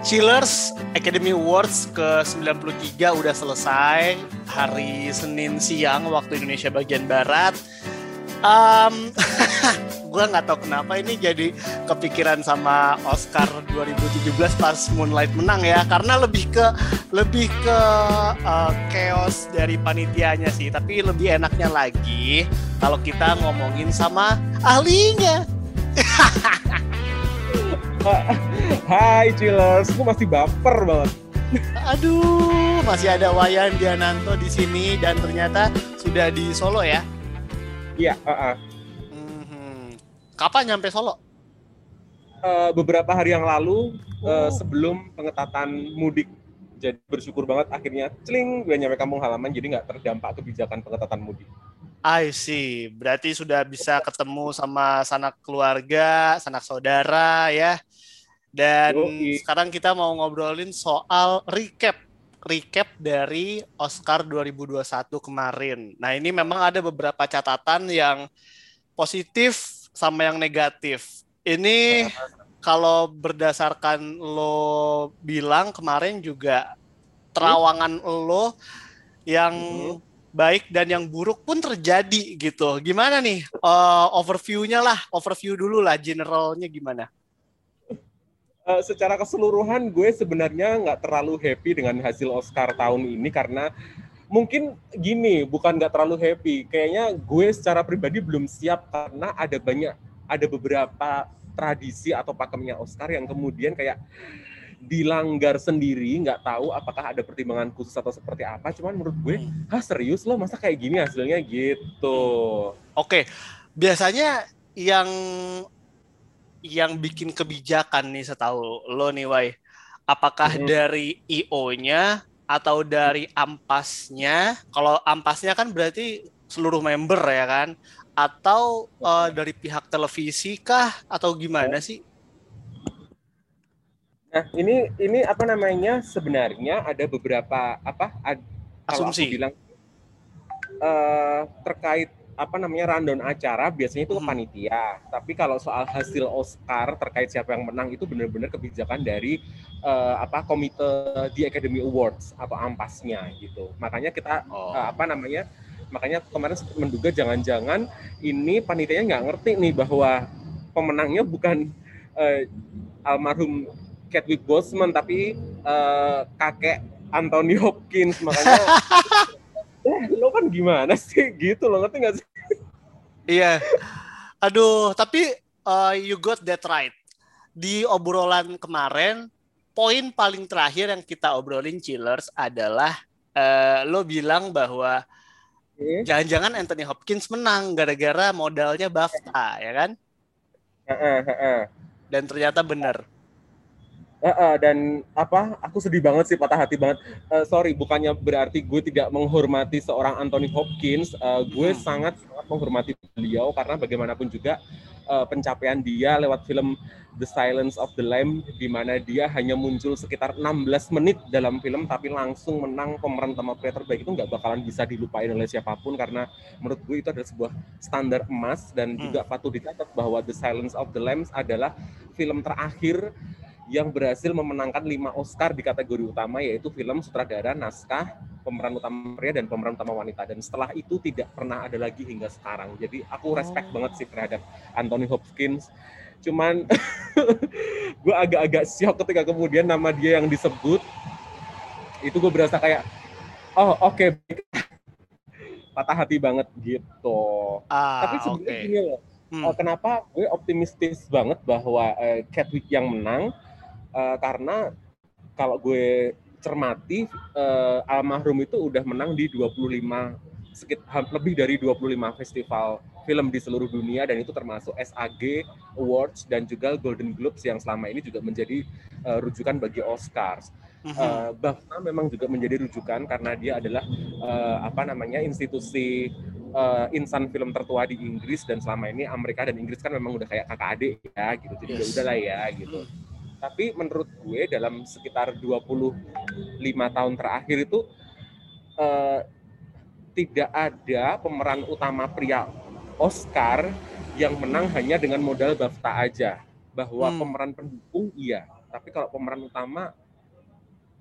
Chillers Academy Awards ke-93 udah selesai. Hari Senin siang waktu Indonesia bagian Barat. Um, gue nggak tahu kenapa ini jadi kepikiran sama Oscar 2017 pas Moonlight menang ya. Karena lebih ke lebih ke uh, chaos dari panitianya sih. Tapi lebih enaknya lagi kalau kita ngomongin sama ahlinya Hai chillers, gue masih baper banget. Aduh, masih ada Wayan Diananto di sini dan ternyata sudah di Solo ya? Iya, uh -uh. Hmm, kapan nyampe Solo? Uh, beberapa hari yang lalu uh, sebelum pengetatan mudik. Jadi bersyukur banget akhirnya celing gue nyampe kampung halaman jadi nggak terdampak kebijakan pengetatan mudik. I see. Berarti sudah bisa ketemu sama sanak keluarga, sanak saudara ya. Dan Yoi. sekarang kita mau ngobrolin soal recap recap dari Oscar 2021 kemarin. Nah, ini memang ada beberapa catatan yang positif sama yang negatif. Ini kalau berdasarkan lo bilang kemarin juga terawangan lo yang hmm baik dan yang buruk pun terjadi gitu. Gimana nih uh, overview-nya lah, overview dulu lah generalnya gimana? Uh, secara keseluruhan gue sebenarnya nggak terlalu happy dengan hasil Oscar tahun ini karena mungkin gini, bukan nggak terlalu happy. Kayaknya gue secara pribadi belum siap karena ada banyak, ada beberapa tradisi atau pakemnya Oscar yang kemudian kayak dilanggar sendiri, nggak tahu apakah ada pertimbangan khusus atau seperti apa. Cuman menurut gue, ah serius loh, masa kayak gini hasilnya gitu. Oke, biasanya yang yang bikin kebijakan nih setahu lo nih, Wai, apakah hmm. dari IO-nya atau dari ampasnya? Kalau ampasnya kan berarti seluruh member ya kan? Atau uh, dari pihak televisi kah? Atau gimana sih? Nah, ini ini apa namanya? Sebenarnya ada beberapa apa ad, asumsi kalau bilang uh, terkait apa namanya rundown acara biasanya itu ke hmm. panitia. Tapi kalau soal hasil Oscar terkait siapa yang menang itu benar-benar kebijakan dari uh, apa komite di Academy Awards atau ampasnya gitu. Makanya kita oh. uh, apa namanya? Makanya kemarin menduga jangan-jangan ini panitianya nggak ngerti nih bahwa pemenangnya bukan uh, almarhum Chadwick Boseman tapi uh, kakek Anthony Hopkins makanya eh lo kan gimana sih gitu lo ngerti gak sih iya. Aduh tapi uh, you got that right. Di obrolan kemarin poin paling terakhir yang kita obrolin chillers adalah uh, lo bilang bahwa hmm? jangan-jangan Anthony Hopkins menang gara-gara modalnya BAFTA ya kan? Dan ternyata benar Uh, uh, dan apa aku sedih banget sih patah hati banget uh, sorry bukannya berarti gue tidak menghormati seorang Anthony Hopkins uh, gue hmm. sangat sangat menghormati beliau karena bagaimanapun juga uh, pencapaian dia lewat film The Silence of the Lamb di mana dia hanya muncul sekitar 16 menit dalam film tapi langsung menang pemeran utama pria terbaik itu nggak bakalan bisa dilupain oleh siapa pun karena menurut gue itu adalah sebuah standar emas dan hmm. juga patut dicatat bahwa The Silence of the Lambs adalah film terakhir yang berhasil memenangkan lima Oscar di kategori utama yaitu film sutradara, naskah, pemeran utama pria dan pemeran utama wanita dan setelah itu tidak pernah ada lagi hingga sekarang. Jadi aku respect oh. banget sih terhadap Anthony Hopkins. Cuman gue agak-agak siok ketika kemudian nama dia yang disebut itu gue berasa kayak oh oke okay. patah hati banget gitu. Ah, Tapi sebenarnya okay. gini loh. Hmm. Uh, kenapa gue optimistis banget bahwa uh, Chadwick yang menang uh, karena kalau gue cermati uh, almarhum itu udah menang di 25 sekitar lebih dari 25 festival film di seluruh dunia dan itu termasuk SAG Awards dan juga Golden Globes yang selama ini juga menjadi uh, rujukan bagi Oscars. Uh, bahkan memang juga menjadi rujukan karena dia adalah uh, apa namanya institusi uh, insan film tertua di Inggris dan selama ini Amerika dan Inggris kan memang udah kayak kakak adik ya gitu jadi yes. ya udahlah ya gitu. Mm tapi menurut gue dalam sekitar 25 tahun terakhir itu eh, tidak ada pemeran utama pria Oscar yang menang hanya dengan modal BAFTA aja bahwa hmm. pemeran pendukung iya tapi kalau pemeran utama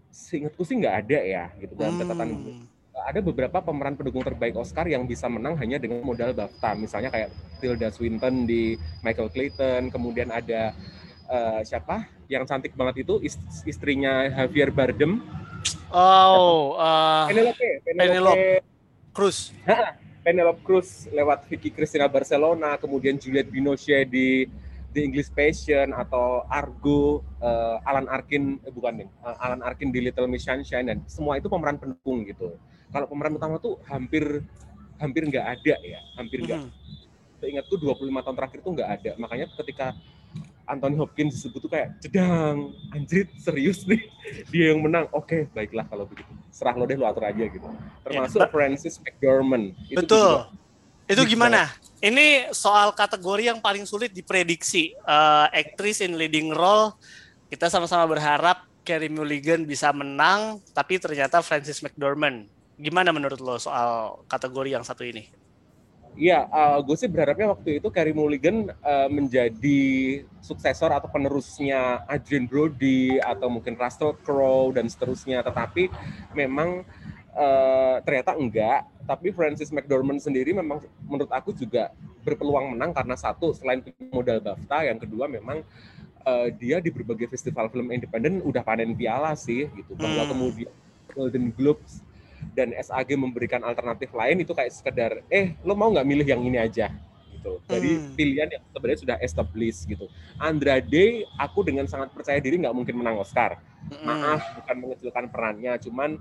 seingatku sih nggak ada ya gitu dalam catatan gue. Hmm. Ada beberapa pemeran pendukung terbaik Oscar yang bisa menang hanya dengan modal BAFTA. Misalnya kayak Tilda Swinton di Michael Clayton, kemudian ada uh, siapa yang cantik banget itu ist- istrinya Javier Bardem, Oh, uh, Penelope, Penelope. Penelope, Cruz. Penelope Cruz lewat Vicky Cristina Barcelona, kemudian Juliette Binoche di The English Passion atau Argo, uh, Alan Arkin eh, bukan nih, uh, Alan Arkin di Little Miss Sunshine dan semua itu pemeran pendukung gitu. Kalau pemeran utama tuh hampir hampir nggak ada ya, hampir nggak. Mhm. Seingatku 25 tahun terakhir tuh nggak ada. Makanya ketika Anthony Hopkins disebut tuh kayak jedang, anjrit serius nih dia yang menang. Oke, baiklah kalau begitu. Serah lo deh lo atur aja gitu. Termasuk Ya, Francis McDormand. Itu Betul. juga Itu gimana? Ini soal kategori yang paling sulit diprediksi. Eh, actress in leading role, kita sama-sama berharap Carey Mulligan bisa menang, tapi ternyata Francis McDormand. Gimana menurut lo soal kategori yang satu ini? Iya, gue sih berharapnya waktu itu Carey Mulligan uh, menjadi suksesor atau penerusnya Adrian Brody atau mungkin Russell Crowe dan seterusnya. Tetapi memang uh, ternyata enggak. Tapi Francis McDormand sendiri memang menurut aku juga berpeluang menang karena satu selain modal BAFTA, yang kedua memang uh, dia di berbagai festival film independen udah panen piala sih gitu. Bahwa Hmm. kemudian Golden Globes dan SAG memberikan alternatif lain itu kayak sekedar eh lo mau nggak milih yang ini aja gitu jadi Hmm. pilihan yang sebenarnya sudah established gitu Andrade aku dengan sangat percaya diri nggak mungkin menang Oscar Mm-mm. maaf bukan mengecilkan perannya cuman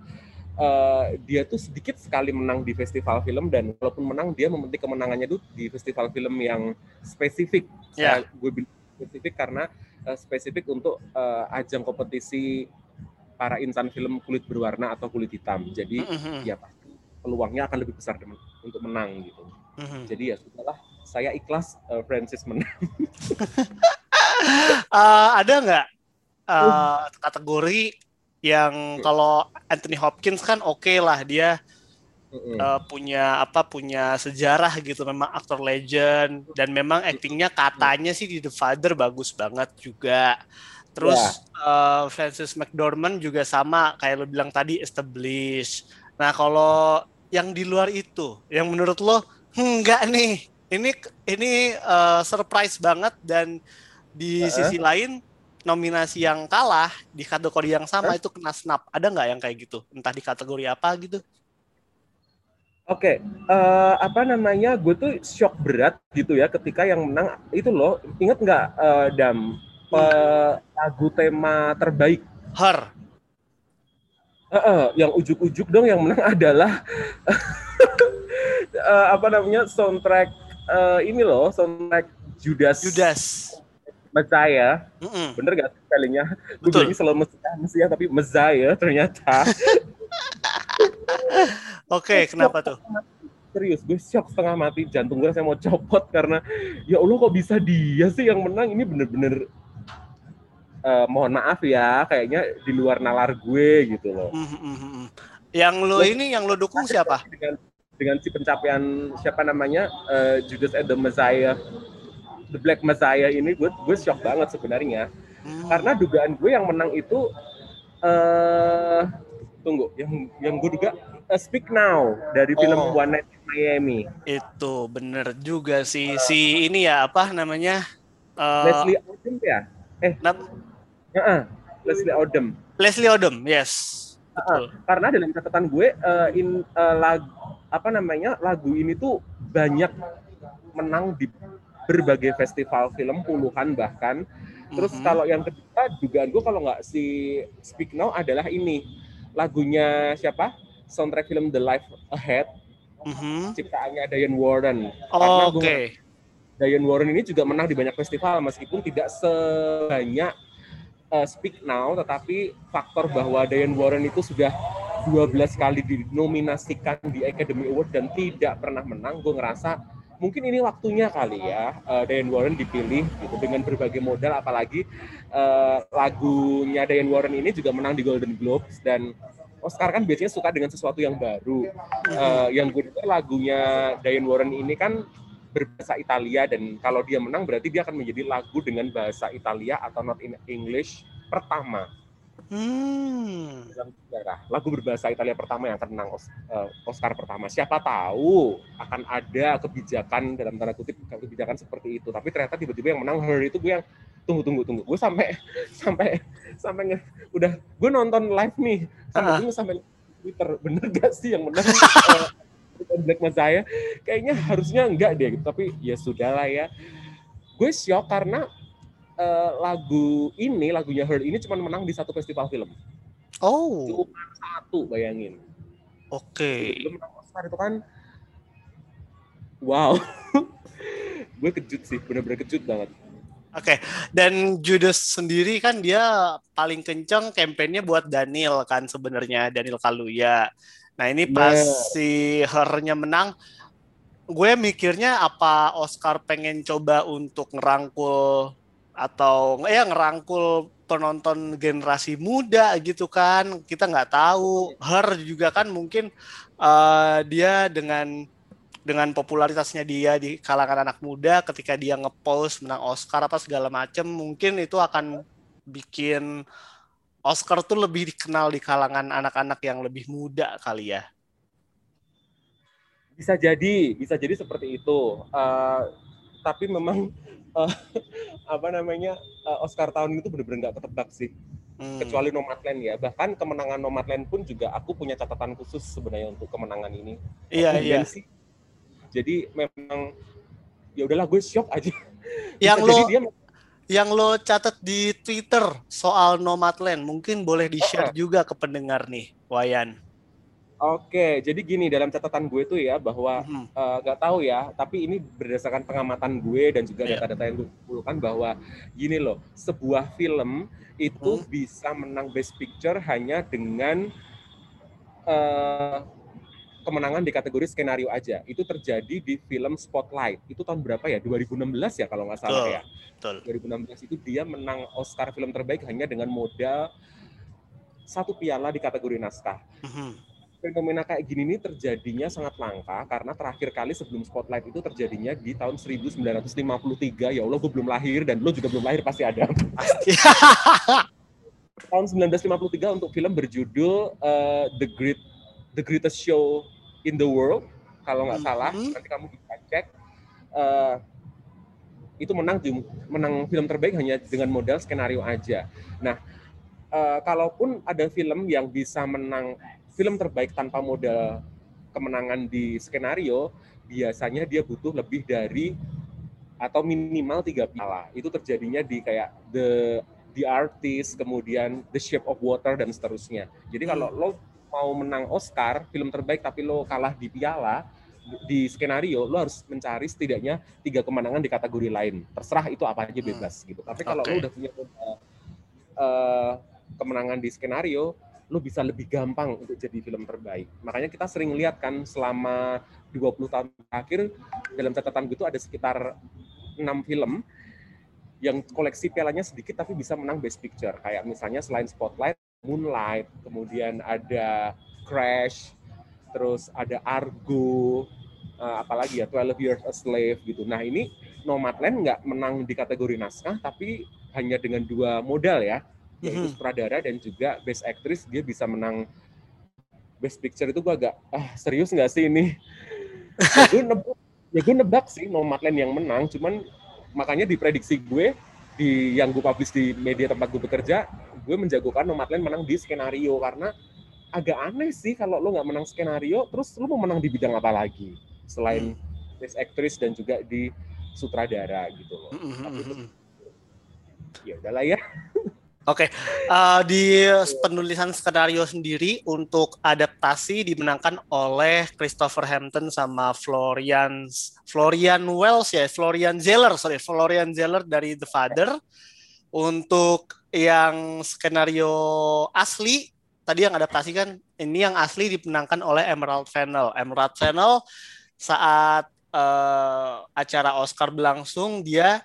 eh, dia tuh sedikit sekali menang di festival film dan walaupun menang dia memetik kemenangannya tuh di festival film yang spesifik. Saya- gue bilang spesifik karena eh, spesifik untuk eh, ajang kompetisi para insan film kulit berwarna atau kulit hitam jadi Mhm. ya pasti peluangnya akan lebih besar untuk menang gitu. Mhm. Jadi ya sudahlah, saya ikhlas eh, Francis menang. Eh, ada nggak eh, kategori yang kalau Anthony Hopkins kan oke lah dia Mm-mm. eh, punya apa punya sejarah gitu memang aktor legend dan memang aktingnya katanya sih di The Father bagus banget juga terus eh, Francis McDormand juga sama kayak lo bilang tadi established. Nah kalau yang di luar itu yang menurut lo "Hmm, enggak nih. Ini ini eh, surprise banget dan di Heeh. sisi lain nominasi yang kalah di kategori yang sama itu kena snap. Ada nggak yang kayak gitu? Entah di kategori apa gitu. Oke, eh, apa namanya? Gue tuh shock berat gitu ya ketika yang menang. Itu loh. Ingat nggak eh, Dam eh, lagu tema terbaik? her Eh, eh, yang ujuk-ujuk dong yang menang adalah eh, apa namanya soundtrack eh, ini loh soundtrack Judas. Judas Messiah. Mm-mm. Bener gak spellingnya? Gue bilangnya selalu Messiah, Messiah tapi Messiah ternyata. Oke, kenapa tuh? serius gue shock setengah mati jantung gue saya mau copot karena ya Allah kok bisa dia sih yang menang ini bener-bener eh, mohon maaf ya kayaknya di luar nalar gue gitu loh Mhm, mhm, mhm. Yang lo ini, yang lo dukung siapa? dengan dengan si pencapaian siapa namanya eh, Judas and the Messiah The Black Messiah ini gue gue shock banget sebenarnya Hmm. karena dugaan gue yang menang itu eh tunggu yang yang gue duga eh, Speak Now dari film Oh. One Night in Miami Itu bener juga sih si ini ya apa namanya? Eh, Leslie Odom ya nam- Heeh, Leslie Odom Leslie Odom, yes. Betul. karena dalam catatan gue eh, in eh, lagu apa namanya lagu ini tuh banyak menang di berbagai festival film puluhan bahkan terus Mhm. kalau yang kedua dugaan gue kalau nggak si Speak Now adalah ini lagunya siapa soundtrack film The Life Ahead Mhm. ciptaannya Diane Warren Oh, Oke. gue Diane Warren ini juga menang di banyak festival meskipun tidak sebanyak uh, Speak Now tetapi faktor bahwa Diane Warren itu sudah 12 kali dinominasikan di Academy Award dan tidak pernah menang gue ngerasa mungkin ini waktunya kali ya uh, Diane Warren dipilih gitu dengan berbagai modal apalagi uh, lagunya Diane Warren ini juga menang di Golden Globes dan Oscar kan biasanya suka dengan sesuatu yang baru. Eh, yang gue dengar lagunya Diane Warren ini kan berbahasa Italia dan kalau dia menang berarti dia akan menjadi lagu dengan bahasa Italia atau not in English pertama Hmm. dalam sejarah lagu berbahasa Italia pertama yang akan menang eh, Oscar pertama. Siapa tahu akan ada kebijakan dalam tanda kutip kebijakan seperti itu. Tapi ternyata tiba-tiba yang menang Her itu gue yang tunggu tunggu tunggu. Gue sampai sampai sampai nge, udah gue nonton live nih sampai Ah. gue sampai Twitter bener gak sih yang menang Black Messiah? Kayaknya harusnya enggak deh. gitu. Tapi ya sudahlah ya. Gue shock karena eh, lagu ini lagunya Her ini cuma menang di satu festival film Oh, cuma satu bayangin oke. belum menang Oscar itu kan wow gue kejut sih bener-bener kejut banget Oke, dan Judas sendiri kan dia paling kenceng kampanyenya buat Daniel kan sebenarnya Daniel Kaluuya. Nah ini pas Bener. si Her-nya menang, gue mikirnya apa Oscar pengen coba untuk ngerangkul atau ya ngerangkul penonton generasi muda gitu kan? Kita nggak tahu. Her juga kan mungkin eh, dia dengan dengan popularitasnya dia di kalangan anak muda ketika dia ngepost menang Oscar apa segala macem mungkin itu akan bikin Oscar tuh lebih dikenal di kalangan anak-anak yang lebih muda kali ya. bisa jadi bisa jadi seperti itu Eh, tapi memang eh, apa namanya eh, Oscar tahun itu bener-bener nggak ketebak sih Hmm. kecuali Nomadland ya bahkan kemenangan Nomadland pun juga aku punya catatan khusus sebenarnya untuk kemenangan ini Iya iya. sih. jadi memang ya udahlah gue shock aja Yang lo jadi dia yang lo catat di Twitter soal Nomadland mungkin boleh di-share juga ke pendengar nih, Wayan. Oke, jadi gini dalam catatan gue tuh ya bahwa Mhm. eh, nggak tahu ya, tapi ini berdasarkan pengamatan gue dan juga Iya. data-data yang gue kumpulkan bahwa gini loh, sebuah film itu Hmm. bisa menang Best Picture hanya dengan eh, kemenangan di kategori skenario aja. Itu terjadi di film Spotlight. Itu tahun berapa ya? 2016 ya kalau nggak salah Betul. ya. Betul. 2016 itu dia menang Oscar film terbaik hanya dengan modal satu piala di kategori naskah Mhm. fenomena kayak gini nih terjadinya sangat langka karena terakhir kali sebelum Spotlight itu terjadinya di tahun 1953 ya Allah gue belum lahir dan lo juga belum lahir pasti ada Pasti. tahun 1953 untuk film berjudul eh, The Great The Greatest Show in the World. Kalau nggak salah Mhm. nanti kamu bisa cek. Eh, itu menang menang film terbaik hanya dengan modal skenario aja. Nah eh, kalaupun ada film yang bisa menang film terbaik tanpa modal kemenangan di skenario biasanya dia butuh lebih dari atau minimal tiga piala itu terjadinya di kayak the the artist kemudian the shape of water dan seterusnya. Jadi kalau lo mau menang Oscar film terbaik tapi lo kalah di piala di skenario lo harus mencari setidaknya tiga kemenangan di kategori lain terserah itu apa aja bebas gitu tapi kalau Oke. lo udah punya eh, kemenangan di skenario lo bisa lebih gampang untuk jadi film terbaik makanya kita sering lihat kan selama 20 tahun terakhir dalam catatan gue itu ada sekitar enam film yang koleksi pialanya sedikit tapi bisa menang Best Picture. Kayak misalnya selain Spotlight, Moonlight, kemudian ada Crash, terus ada Argo, eh, apalagi ya 12 Years a Slave gitu. Nah ini Nomadland nggak menang di kategori naskah, tapi hanya dengan dua modal ya, yaitu Mhm. sutradara dan juga Best Actress dia bisa menang Best Picture itu gua agak ah serius nggak sih ini? ya gue nebak, ya gue nebak sih Nomadland yang menang, cuman makanya diprediksi gue di yang gue publish di media tempat gue bekerja, gue menjagokan Nomadland menang di skenario karena agak aneh sih kalau lo nggak menang skenario, terus lo mau menang di bidang apa lagi selain Best Actress dan juga di sutradara gitu loh. Mhm, Tapi itu mhm. ya udahlah ya. Oke, eh, di penulisan skenario sendiri untuk adaptasi dimenangkan oleh Christopher Hampton sama Florian Florian Wells ya, Florian Zeller, sorry, Florian Zeller dari The Father. Untuk yang skenario asli tadi yang adaptasi kan ini yang asli dimenangkan oleh Emerald Fennell. Emerald Fennell saat eh, acara Oscar berlangsung dia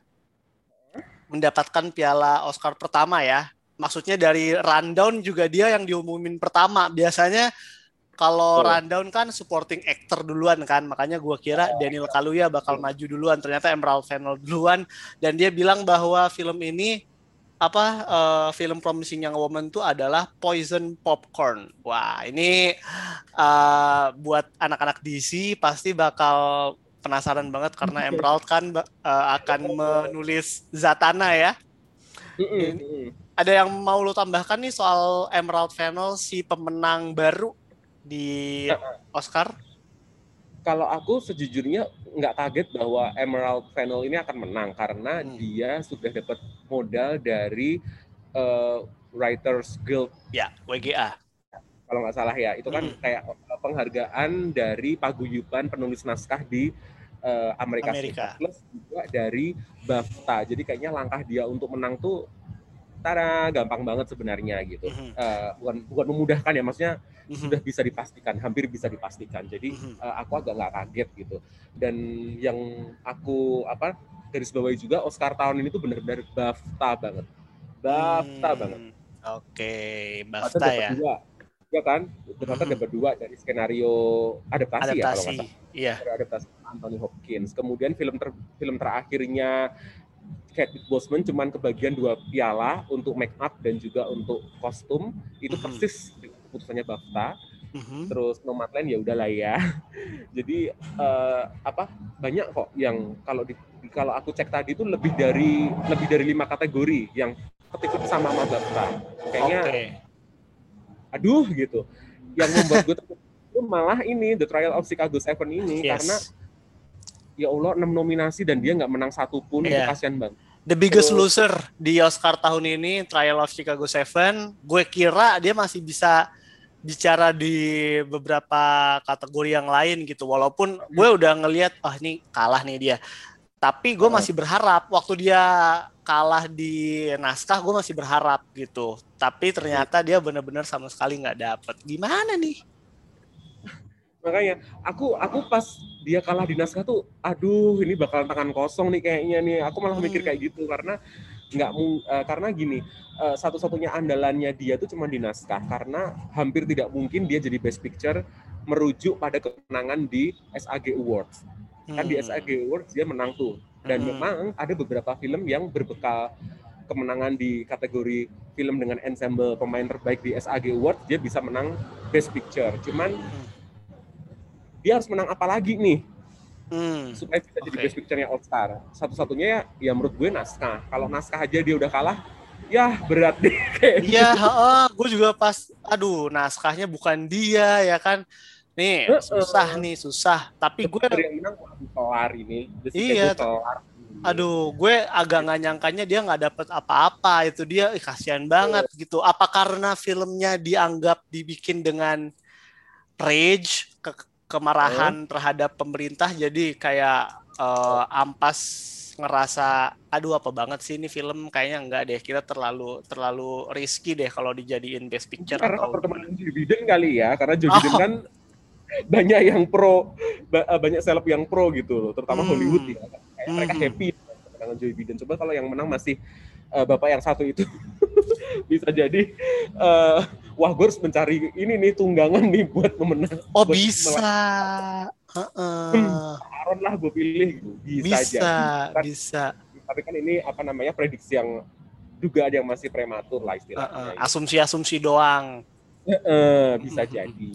mendapatkan piala Oscar pertama ya. Maksudnya dari rundown juga dia yang diumumin pertama. Biasanya kalau Betul. rundown kan supporting actor duluan kan. Makanya gua kira Daniel Kaluuya bakal maju duluan. Ternyata Emerald Fennell duluan dan dia bilang bahwa film ini apa uh, film Promising Young Woman itu adalah Poison Popcorn. Wah, ini uh, buat anak-anak DC pasti bakal penasaran banget karena Emerald kan uh, akan menulis Zatanna ya. Ini, ada yang mau lo tambahkan nih soal Emerald Fennel si pemenang baru di Oscar? Kalau aku sejujurnya nggak kaget bahwa Emerald Fennel ini akan menang karena hmm. dia sudah dapat modal dari uh, Writers Guild. Ya, WGA. Kalau nggak salah ya, itu kan hmm. kayak penghargaan dari paguyuban penulis naskah di uh, Amerika, Amerika Serikat plus juga dari BAFTA. Jadi kayaknya langkah dia untuk menang tuh tara gampang banget sebenarnya gitu. Uh, bukan bukan memudahkan ya, maksudnya mm-hmm. sudah bisa dipastikan, hampir bisa dipastikan. Jadi mm-hmm. uh, aku agak nggak kaget gitu. Dan yang aku apa garis bawahi juga Oscar tahun ini tuh benar-benar BAFTA banget. BAFTA hmm. banget. Oke, okay. BAFTA ya. Dua. Ya kan? Ternyata mm-hmm. dapat dua dari skenario adaptasi, adaptasi. ya kalau nggak salah. Iya. Adaptasi Anthony Hopkins. Kemudian film ter, film terakhirnya Chadwick Boseman cuman kebagian dua piala untuk make up dan juga untuk kostum itu persis keputusannya BAFTA. Mm-hmm. Terus Nomadland ya udahlah ya. Jadi uh, apa banyak kok yang kalau di, kalau aku cek tadi itu lebih dari lebih dari lima kategori yang ketika sama sama BAFTA. Kayaknya okay. aduh gitu. Yang membuat gue itu malah ini The Trial of Chicago Seven ini yes. karena ya Allah enam nominasi dan dia nggak menang satu pun yeah. itu kasihan banget. The biggest Terus, loser di Oscar tahun ini Trial of Chicago Seven. Gue kira dia masih bisa bicara di beberapa kategori yang lain gitu. Walaupun gue udah ngelihat, oh ini kalah nih dia. Tapi gue masih berharap waktu dia kalah di naskah, gue masih berharap gitu. Tapi ternyata dia benar-benar sama sekali nggak dapet. Gimana nih? Makanya aku aku pas dia kalah di naskah tuh aduh ini bakalan tangan kosong nih kayaknya nih aku malah mikir hmm. kayak gitu karena nggak uh, karena gini uh, satu-satunya andalannya dia tuh cuma di naskah karena hampir tidak mungkin dia jadi best picture merujuk pada kemenangan di SAG Awards kan di SAG hmm. Awards dia menang tuh dan hmm. memang ada beberapa film yang berbekal kemenangan di kategori film dengan ensemble pemain terbaik di SAG Awards dia bisa menang best picture cuman hmm dia harus menang apa lagi nih hmm. supaya bisa okay. jadi best picture-nya All-Star. Satu-satunya ya, ya menurut gue naskah. Kalau naskah aja dia udah kalah, ya berat deh. Iya, uh, gue juga pas, aduh naskahnya bukan dia ya kan. Nih uh, susah nih susah. Tapi gue yang menang kelar ini. Iya. Aduh, gue agak nggak nyangkanya dia nggak dapet apa-apa itu dia ih, kasihan banget uh. gitu. Apa karena filmnya dianggap dibikin dengan rage kemarahan oh. terhadap pemerintah jadi kayak uh, ampas ngerasa aduh apa banget sih ini film kayaknya enggak deh kita terlalu terlalu risky deh kalau dijadiin best picture karena atau pertemanan Joe Biden kali ya karena Joe oh. Biden kan banyak yang pro eh, banyak seleb yang pro gitu terutama hmm. Hollywood ya kayak hmm. mereka happy dengan Joe Biden coba kalau yang menang masih uh, bapak yang satu itu bisa jadi uh, wah gue harus mencari ini nih tunggangan nih buat memenang. Oh buat bisa. Uh-uh. Aaron lah gue pilih bisa, bisa jadi. Kan, bisa. Tapi kan ini apa namanya prediksi yang juga ada yang masih prematur lah istilahnya. Asumsi-asumsi doang. Uh, bisa jadi.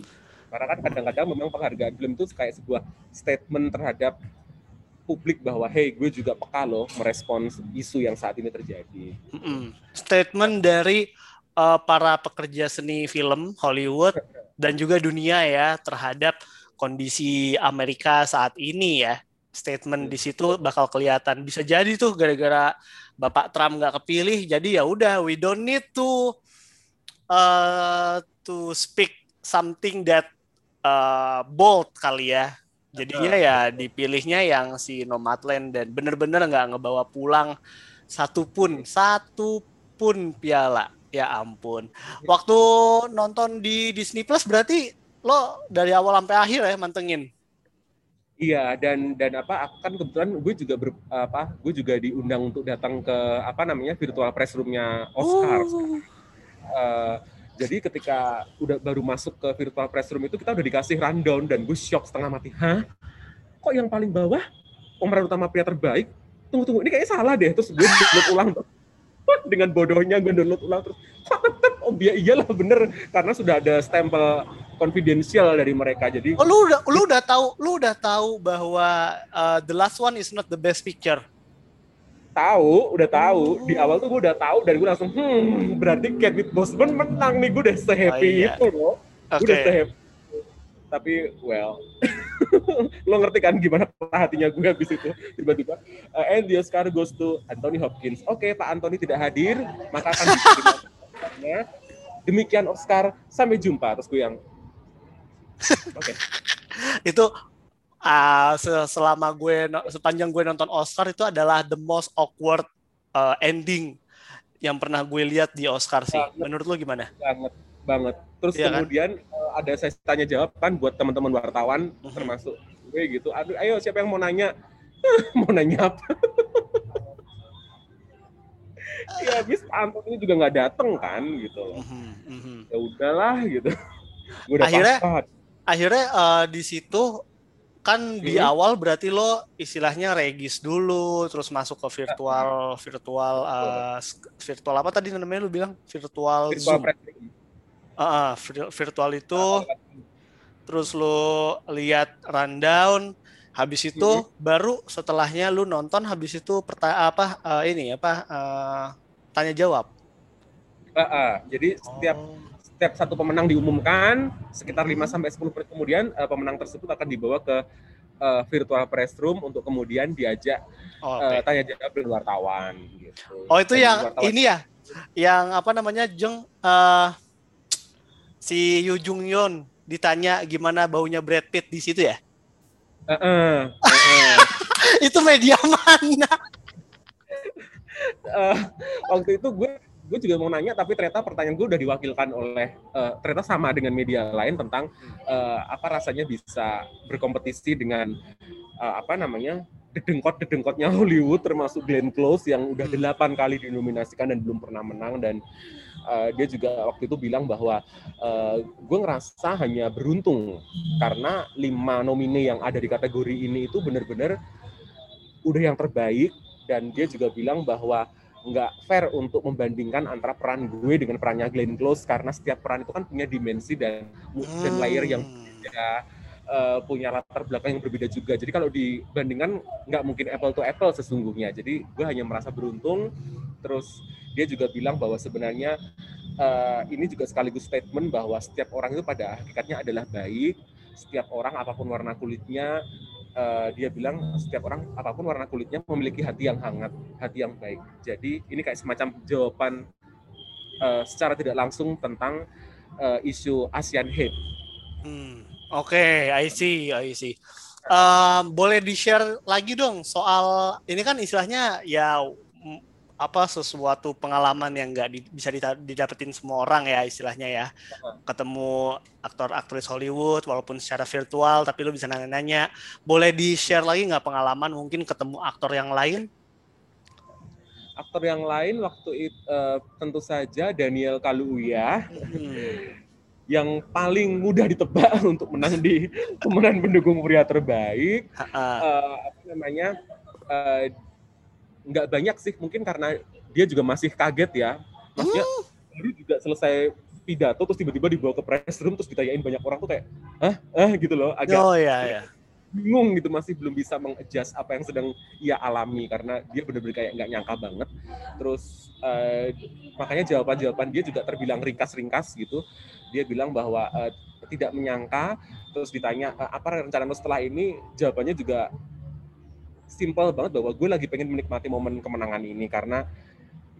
Karena kan kadang-kadang memang penghargaan film itu kayak sebuah statement terhadap publik bahwa hey gue juga peka loh merespons isu yang saat ini terjadi. Statement dari uh, para pekerja seni film Hollywood dan juga dunia ya terhadap kondisi Amerika saat ini ya. Statement di situ bakal kelihatan. Bisa jadi tuh gara-gara Bapak Trump nggak kepilih, jadi ya udah we don't need to uh, to speak something that uh, bold kali ya. Jadinya ya dipilihnya yang si Nomadland dan bener-bener nggak ngebawa pulang satu pun satu pun piala Ya ampun. Waktu nonton di Disney Plus berarti lo dari awal sampai akhir ya mantengin. Iya dan dan apa aku kan kebetulan gue juga ber, apa gue juga diundang untuk datang ke apa namanya virtual press roomnya Oscar. Oh. Uh, jadi ketika udah baru masuk ke virtual press room itu kita udah dikasih rundown dan gue shock setengah mati. Hah? Kok yang paling bawah pemeran utama pria terbaik? Tunggu tunggu ini kayaknya salah deh. Terus gue ulang tuh dengan bodohnya gue download ulang terus oh iya iyalah bener karena sudah ada stempel confidential dari mereka jadi oh lu udah lu udah tahu lu udah tahu bahwa uh, the last one is not the best picture tahu udah tahu. Di awal tuh gue udah tahu dan gue langsung hmm berarti Chadwick Boseman menang nih. Gue udah sehappy oh, iya. itu loh. Okay. gue udah sehappy. Tapi well lo ngerti kan gimana hatinya gue habis itu? Tiba-tiba uh, and the Oscar goes to Anthony Hopkins. Oke okay, Pak Anthony tidak hadir maka akan demikian Oscar sampai jumpa terus gue yang oke. Okay. itu uh, selama gue sepanjang gue nonton Oscar itu adalah the most awkward uh, ending yang pernah gue lihat di Oscar sih. Menurut lo gimana? Banget banget. Terus iya kan? kemudian kan? ada sesi tanya jawab kan buat teman-teman wartawan uh-huh. termasuk gue gitu. Aduh, ayo siapa yang mau nanya? mau nanya apa? ya habis Anton ini juga nggak dateng kan gitu Uh-huh. Uh-huh. Ya udahlah gitu. Gue udah akhirnya pasat. akhirnya uh, di situ kan di hmm. awal berarti lo istilahnya regis dulu terus masuk ke virtual virtual uh, virtual apa tadi namanya lu bilang virtual, virtual zoom uh, virtual itu terus lu lihat rundown habis itu hmm. baru setelahnya lu nonton habis itu perta apa uh, ini apa uh, tanya jawab uh, uh, jadi setiap oh. Setiap satu pemenang diumumkan sekitar 5 sampai sepuluh menit kemudian uh, pemenang tersebut akan dibawa ke uh, virtual press room untuk kemudian diajak oh, okay. uh, tanya jawab dengan wartawan gitu. Oh itu yang wartawan. ini ya yang apa namanya Jeng uh, si Yu Jung Yeon ditanya gimana baunya Brad Pitt di situ ya? Uh -uh, uh -uh. itu media mana? uh, waktu itu gue gue juga mau nanya tapi ternyata pertanyaan gue udah diwakilkan oleh uh, ternyata sama dengan media lain tentang uh, apa rasanya bisa berkompetisi dengan uh, apa namanya dedengkot dedengkotnya Hollywood termasuk Glenn Close yang udah delapan kali dinominasikan dan belum pernah menang dan uh, dia juga waktu itu bilang bahwa uh, gue ngerasa hanya beruntung karena lima nomine yang ada di kategori ini itu benar-benar udah yang terbaik dan dia juga bilang bahwa nggak fair untuk membandingkan antara peran gue dengan perannya Glenn Close karena setiap peran itu kan punya dimensi dan hmm. dan layer yang berbeda uh, punya latar belakang yang berbeda juga. Jadi kalau dibandingkan nggak mungkin apple to apple sesungguhnya. Jadi gue hanya merasa beruntung. Terus dia juga bilang bahwa sebenarnya uh, ini juga sekaligus statement bahwa setiap orang itu pada hakikatnya adalah baik. Setiap orang apa pun warna kulitnya uh, dia bilang setiap orang apa pun warna kulitnya memiliki hati yang hangat hati yang baik jadi ini kayak semacam jawaban uh, secara tidak langsung tentang uh, isu ASEAN hate hmm. oke okay, I see I see uh, boleh di share lagi dong soal ini kan istilahnya ya apa sesuatu pengalaman yang nggak di, bisa didapetin semua orang ya istilahnya ya. Ketemu aktor aktris Hollywood walaupun secara virtual tapi lu bisa nanya-nanya. Boleh di share lagi nggak pengalaman? Mungkin ketemu aktor yang lain? Aktor yang lain waktu itu uh, tentu saja Daniel Kaluuya. Hmm. yang paling mudah ditebak untuk menang di pemenang pendukung pria terbaik. Uh, apa namanya? Uh, nggak banyak sih mungkin karena dia juga masih kaget ya. Maksudnya hmm. juga selesai pidato terus tiba-tiba dibawa ke press room terus ditanyain banyak orang tuh kayak ah ah gitu loh agak oh, iya, iya. bingung gitu masih belum bisa mengadjust apa yang sedang ia alami karena dia benar-benar kayak nggak nyangka banget. Terus uh, makanya jawaban-jawaban dia juga terbilang ringkas-ringkas gitu. Dia bilang bahwa uh, tidak menyangka terus ditanya uh, apa rencana setelah ini? Jawabannya juga simple banget bahwa gue lagi pengen menikmati momen kemenangan ini karena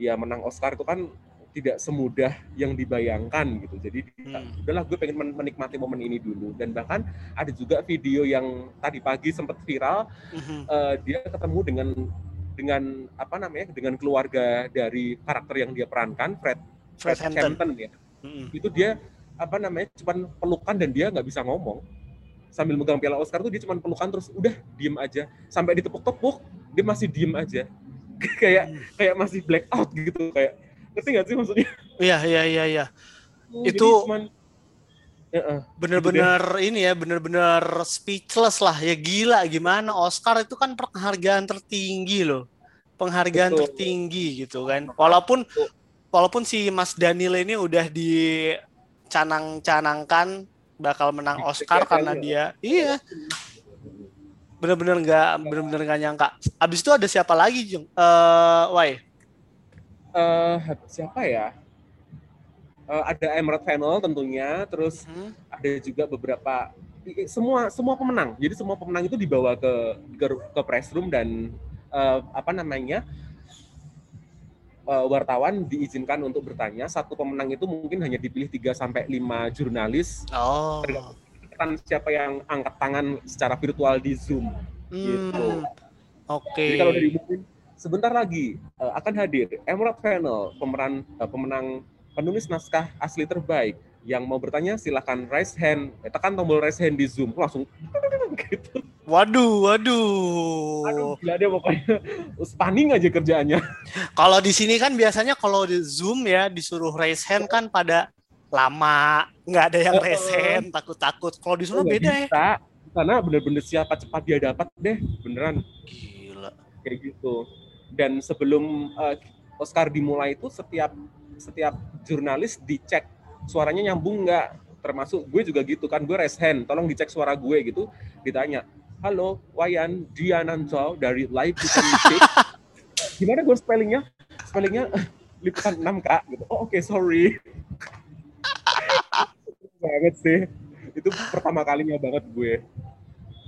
ya menang Oscar itu kan tidak semudah yang dibayangkan gitu. Jadi hmm. udahlah gue pengen menikmati momen ini dulu dan bahkan ada juga video yang tadi pagi sempat viral hmm. uh, dia ketemu dengan dengan apa namanya dengan keluarga dari karakter yang dia perankan Fred Fred, Fred Hampton. Hampton ya. Hmm. Itu dia apa namanya cuma pelukan dan dia nggak bisa ngomong sambil megang piala Oscar tuh dia cuma pelukan terus udah diem aja. Sampai ditepuk-tepuk dia masih diem aja. Kayak kayak masih black out gitu kayak ngerti nggak sih maksudnya? Iya iya iya iya. Oh, itu cuman ya, uh, bener-bener gitu ini ya bener-bener speechless lah. Ya gila gimana? Oscar itu kan penghargaan tertinggi loh. Penghargaan Betul. tertinggi gitu kan. Walaupun Betul. walaupun si Mas Daniel ini udah dicanang-canangkan bakal menang Oscar karena dia iya bener-bener nggak bener-bener nggak nyangka. Abis itu ada siapa lagi Jung? Uh, Why? Uh, siapa ya? Uh, ada Emerald Panel tentunya, terus hmm. ada juga beberapa semua semua pemenang. Jadi semua pemenang itu dibawa ke ke, ke press room dan uh, apa namanya uh, wartawan diizinkan untuk bertanya. Satu pemenang itu mungkin hanya dipilih 3 sampai lima jurnalis. Oh. Kan siapa yang angkat tangan secara virtual di Zoom. Hmm. Gitu. Oke. Okay. Jadi kalau dari mungkin sebentar lagi uh, akan hadir Emerald Panel pemeran uh, pemenang penulis naskah asli terbaik yang mau bertanya silahkan raise hand eh, tekan tombol raise hand di zoom langsung gitu waduh waduh. Aduh gila dia pokoknya. Spanning aja kerjaannya. Kalau di sini kan biasanya kalau di zoom ya disuruh raise hand kan pada lama. Nggak ada yang raise hand takut-takut. Kalau di sana beda ya. bisa, ya karena bener-bener siapa cepat dia dapat deh beneran. Gila. Kayak gitu. Dan sebelum uh, Oscar dimulai itu setiap setiap jurnalis dicek suaranya nyambung nggak. Termasuk gue juga gitu kan gue raise hand tolong dicek suara gue gitu ditanya halo Wayan Diananto dari Live Music gimana gue spellingnya? Spellingnya liputan 6 kak gitu. Oh oke okay, sorry banget sih. Itu pertama kalinya banget gue.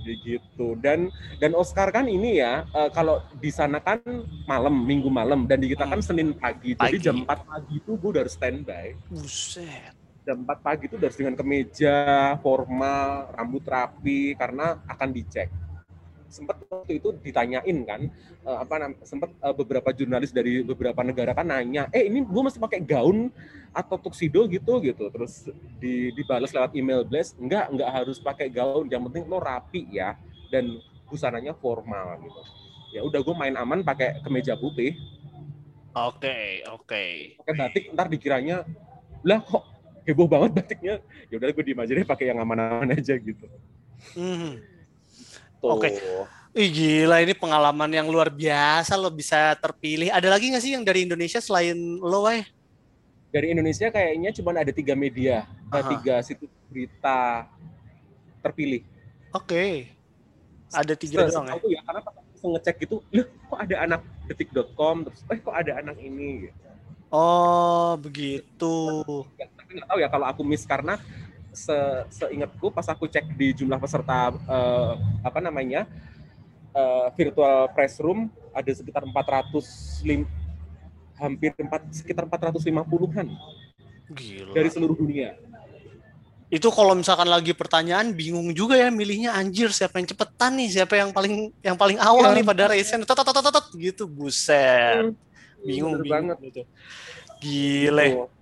Gitu. Dan dan Oscar kan ini ya uh, kalau di sana kan malam minggu malam dan di kita kan hmm. Senin pagi, pagi. jadi jam 4 pagi itu gue udah standby. Buset jam 4 pagi itu udah dengan kemeja formal rambut rapi karena akan dicek. Sempat waktu itu ditanyain kan uh, apa sempat uh, beberapa jurnalis dari beberapa negara kan nanya eh ini gue masih pakai gaun atau tuxedo gitu? Gitu. Terus di dibalas lewat email blast enggak enggak harus pakai gaun yang penting lo rapi ya dan busananya formal gitu. Ya udah gue main aman pakai kemeja putih. Oke okay, oke. Okay. pakai batik ntar dikiranya lah kok heboh banget batiknya ya udah gue diem aja deh pakai yang aman-aman aja gitu hmm. Oke. Okay. Ih gila ini pengalaman yang luar biasa lo bisa terpilih. Ada lagi nggak sih yang dari Indonesia selain lo, Wai? Dari Indonesia kayaknya cuma ada tiga media, Aha. tiga situs berita terpilih. Oke. Okay. Ada tiga doang ya? ya? Karena pas aku ngecek gitu, loh kok ada anak detik.com, terus eh kok ada anak ini gitu. Oh, begitu. Tapi nggak tahu ya kalau aku miss karena se seingatku pas aku cek di jumlah peserta uh, apa namanya uh, virtual press room ada sekitar 400 lim, hampir 4 sekitar 450-an. Gila. Dari seluruh dunia. Itu kalau misalkan lagi pertanyaan bingung juga ya milihnya anjir siapa yang cepetan nih, siapa yang paling yang paling awal ya. nih pada race gitu buset. Hmm. Bingung, bingung banget gitu. Gile. Gitu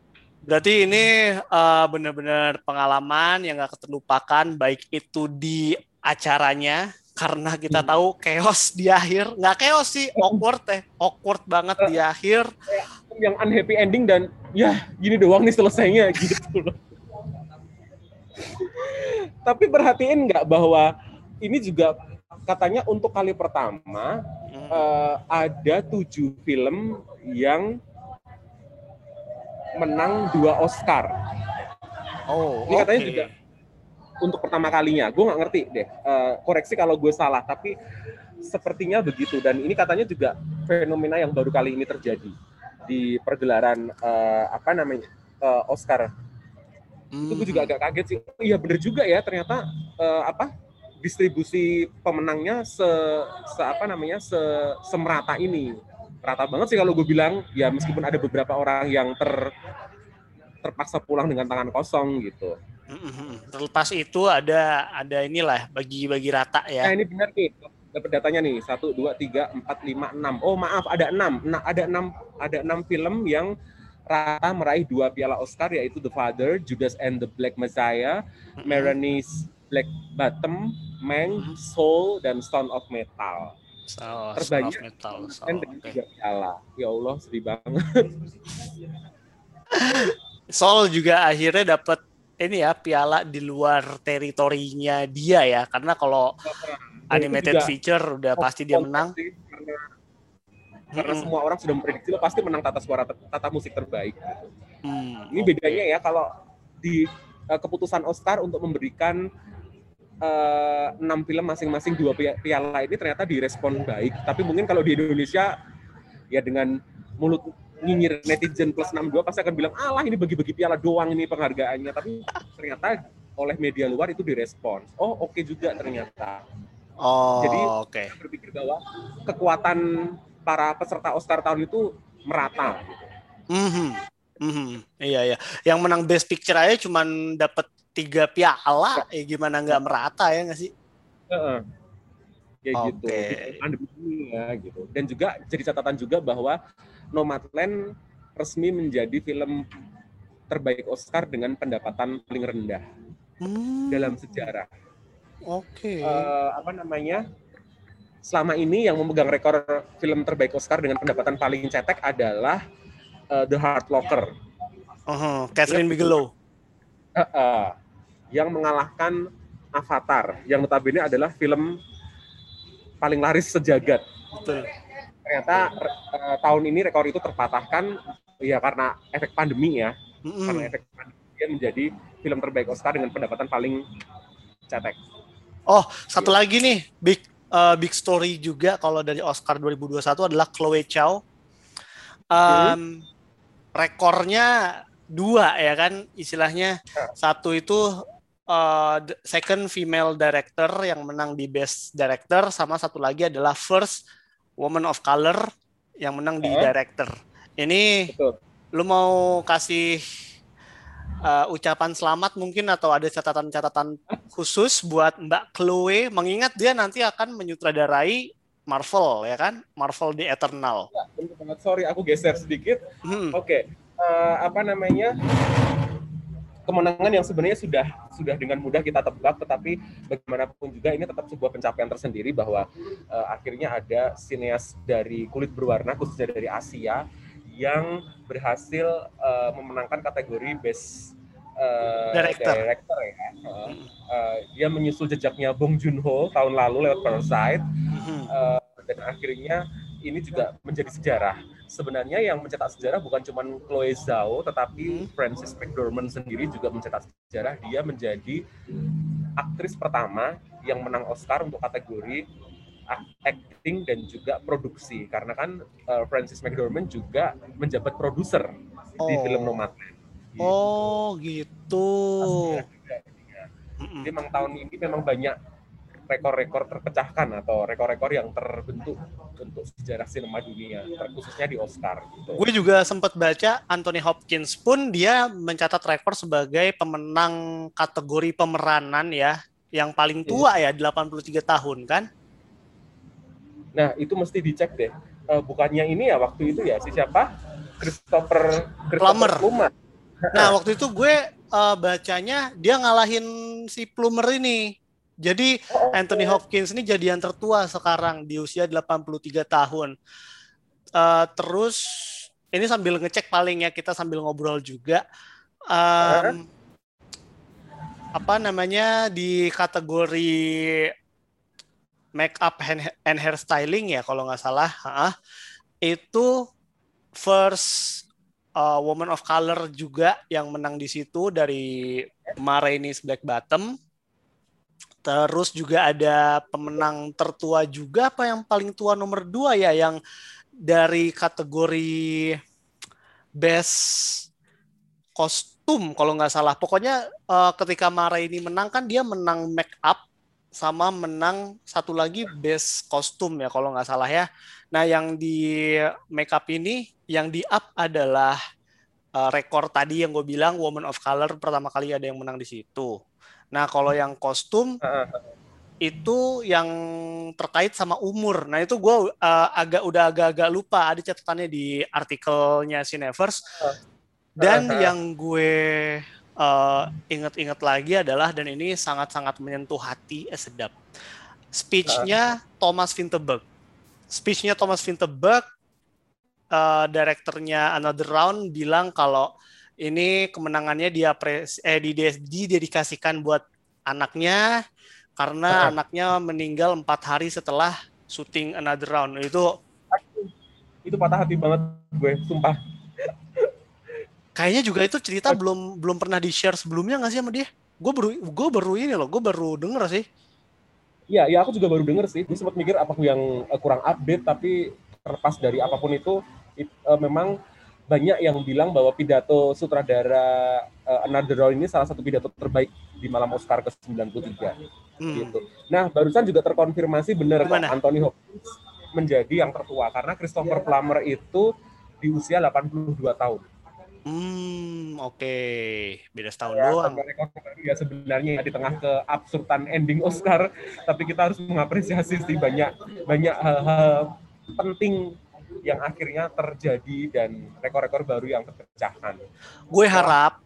Berarti ini uh, benar-benar pengalaman yang gak terlupakan baik itu di acaranya karena kita hmm. tahu chaos di akhir nggak chaos sih awkward teh awkward banget di akhir yang unhappy ending dan ya gini doang nih selesainya gitu loh tapi perhatiin nggak bahwa ini juga katanya untuk kali pertama hmm. uh, ada tujuh film yang menang dua Oscar. Oh, ini katanya okay. juga untuk pertama kalinya. Gue nggak ngerti deh. Uh, koreksi kalau gue salah, tapi sepertinya begitu. Dan ini katanya juga fenomena yang baru kali ini terjadi di pergelaran uh, apa namanya uh, Oscar. Hmm. Itu gue juga agak kaget sih. Oh, iya bener juga ya ternyata uh, apa distribusi pemenangnya se, se apa namanya se semerata ini rata banget sih kalau gue bilang ya meskipun ada beberapa orang yang ter terpaksa pulang dengan tangan kosong gitu. Terlepas itu ada ada inilah bagi-bagi rata ya. Nah ini benar nih dapat datanya nih satu dua tiga empat lima enam. Oh maaf ada enam. Nah, ada enam ada enam film yang rata meraih dua piala Oscar yaitu The Father, Judas and the Black Messiah, mm -hmm. Black Bottom, Mank, Soul dan Stone of Metal. Oh, terbanyak metal. So, okay. piala. Ya Allah sedih banget. Sol juga akhirnya dapat ini ya piala di luar teritorinya dia ya karena kalau animated juga, feature udah pasti dia menang. karena Hmm. semua orang sudah memprediksi lo pasti menang tata suara tata musik terbaik. gitu. Hmm, Ini oke. bedanya ya kalau di uh, keputusan Oscar untuk memberikan uh, enam film masing-masing dua pi- piala ini ternyata direspon baik. Tapi mungkin kalau di Indonesia ya dengan mulut nyinyir netizen plus 62 pasti akan bilang alah ini bagi-bagi piala doang ini penghargaannya. Tapi ternyata oleh media luar itu direspon. Oh oke juga ternyata. Oh, Jadi- oke. Saya berpikir bahwa kekuatan para peserta Oscar tahun itu merata. Mhm. Mhm. Iya ya. Yang menang Best Picture aja cuman dapat tiga piala, ya gimana nggak merata ya nggak sih? Heeh. Kayak gitu. Oke. Di pandemi ini ya gitu. Dan juga jadi catatan juga bahwa Nomadland resmi menjadi film terbaik Oscar dengan pendapatan paling rendah Hmm, dalam sejarah. Oke. Eh, apa namanya? Selama ini yang memegang rekor film terbaik Oscar dengan pendapatan paling cetek adalah eh, The Hurt Locker. Uhum, Catherine Bigelow. Eh, eh, yang mengalahkan Avatar, yang notabene adalah film paling laris sejagat. Betul. ternyata eh, tahun ini rekor itu terpatahkan ya karena efek pandemi ya Mhm. karena efek pandemi dia menjadi film terbaik Oscar dengan pendapatan paling cetek. Oh, satu lagi nih, big uh, big story juga kalau dari Oscar 2021 adalah Chloe Chow. Um, Rekornya dua ya kan, istilahnya satu itu uh, second female director yang menang di Best Director, sama satu lagi adalah first woman of color yang menang di director. Ini Betul. lu mau kasih uh, ucapan selamat mungkin atau ada catatan-catatan khusus buat Mbak Chloe mengingat dia nanti akan menyutradarai Marvel ya kan Marvel di Eternal. Banget. Sorry aku geser sedikit. Hmm. Oke, eh, apa namanya? Kemenangan yang sebenarnya sudah sudah dengan mudah kita tebak, tetapi bagaimanapun juga ini tetap sebuah pencapaian tersendiri bahwa eh, akhirnya ada sineas dari kulit berwarna khususnya dari Asia yang berhasil eh, memenangkan kategori best eh, Director. director ya. Eh, eh, dia menyusul jejaknya Bong Joon-ho tahun lalu lewat Parasite. Eh, dan akhirnya ini juga menjadi sejarah. Sebenarnya yang mencetak sejarah bukan cuma Chloe Zhao, tetapi. Frances McDormand sendiri juga mencetak sejarah. Dia menjadi aktris pertama yang menang Oscar untuk kategori acting dan juga produksi. Karena kan eh, Frances McDormand juga menjabat produser di Oh. film Nomadland. Gitu. Oh gitu. Jadi memang tahun ini memang banyak rekor-rekor terpecahkan atau rekor-rekor yang terbentuk untuk sejarah sinema dunia, terkhususnya di Oscar. Gitu. Gue juga sempat baca Anthony Hopkins pun dia mencatat rekor sebagai pemenang kategori pemeranan ya yang paling tua ya 83 tahun kan. Nah itu mesti dicek deh. Eh, bukannya ini ya waktu itu ya si siapa? Christopher Plummer. Christopher Plummer. Nah, waktu itu gue eh, bacanya dia ngalahin si Plumer ini. Jadi Oh, Anthony Hopkins ini jadi yang tertua sekarang di usia 83 tahun. Eh, terus ini sambil ngecek paling ya kita sambil ngobrol juga. Em, apa namanya di kategori make up and, hair styling ya kalau nggak salah, ha, itu first uh, woman of color juga yang menang di situ dari Ma Rainey's Black Bottom. Terus juga ada pemenang tertua juga apa yang paling tua nomor dua ya yang dari kategori best kostum kalau nggak salah. Pokoknya eh, ketika Mara ini menang kan dia menang make up sama menang satu lagi best kostum ya kalau nggak salah ya. Nah yang di make up ini yang di up adalah eh, rekor tadi yang gue bilang Woman of Color pertama kali ada yang menang di situ. Nah kalau yang kostum itu yang terkait sama umur. Nah itu gue agak udah agak-agak lupa ada catatannya di artikelnya Cineverse. Dan Uh-huh. yang gue eh, inget-inget lagi adalah dan ini sangat-sangat menyentuh hati, eh sedap. Speechnya Thomas Vinterberg. Speechnya Thomas Vinterberg, eh, direkturnya Another Round bilang kalau ini kemenangannya dia eh, dide- didedikasikan buat anaknya karena Uh-huh. anaknya meninggal empat hari setelah syuting Another Round. Itu itu patah hati banget gue sumpah. Kayaknya juga itu cerita belum belum pernah di share sebelumnya nggak sih sama dia? Gue baru gue baru ini loh gue baru denger sih. Iya, ya aku juga baru denger sih. Gue sempat mikir apa yang uh, kurang update, tapi terlepas dari apa pun itu, it, uh, memang banyak yang bilang bahwa pidato sutradara uh, Another Round ini salah satu pidato terbaik di malam Oscar ke-93. Hmm. Gitu. Nah, barusan juga terkonfirmasi benar kok Anthony Hopkins menjadi yang tertua karena Christopher Plummer itu di usia 82 tahun. Hmm, oke. Okay. Beda setahun ya, doang. Ya sebenarnya ya, di tengah keabsurdan ending Oscar, tapi kita harus mengapresiasi sih banyak banyak hal-hal penting yang akhirnya terjadi dan rekor-rekor baru yang terpecahkan. Gue harap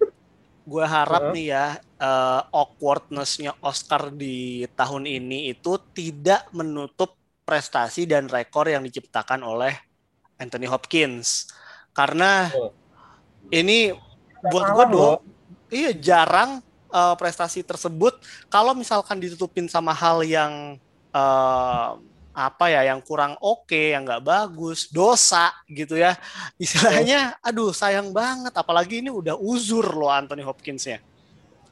gue harap uh. nih ya uh, awkwardness-nya Oscar di tahun ini itu tidak menutup prestasi dan rekor yang diciptakan oleh Anthony Hopkins. Karena uh ini buat gue dong iya jarang uh, prestasi tersebut kalau misalkan ditutupin sama hal yang uh, apa ya yang kurang oke okay, yang nggak bagus dosa gitu ya. Istilahnya aduh sayang banget. Apalagi ini udah uzur loh Anthony Hopkins ya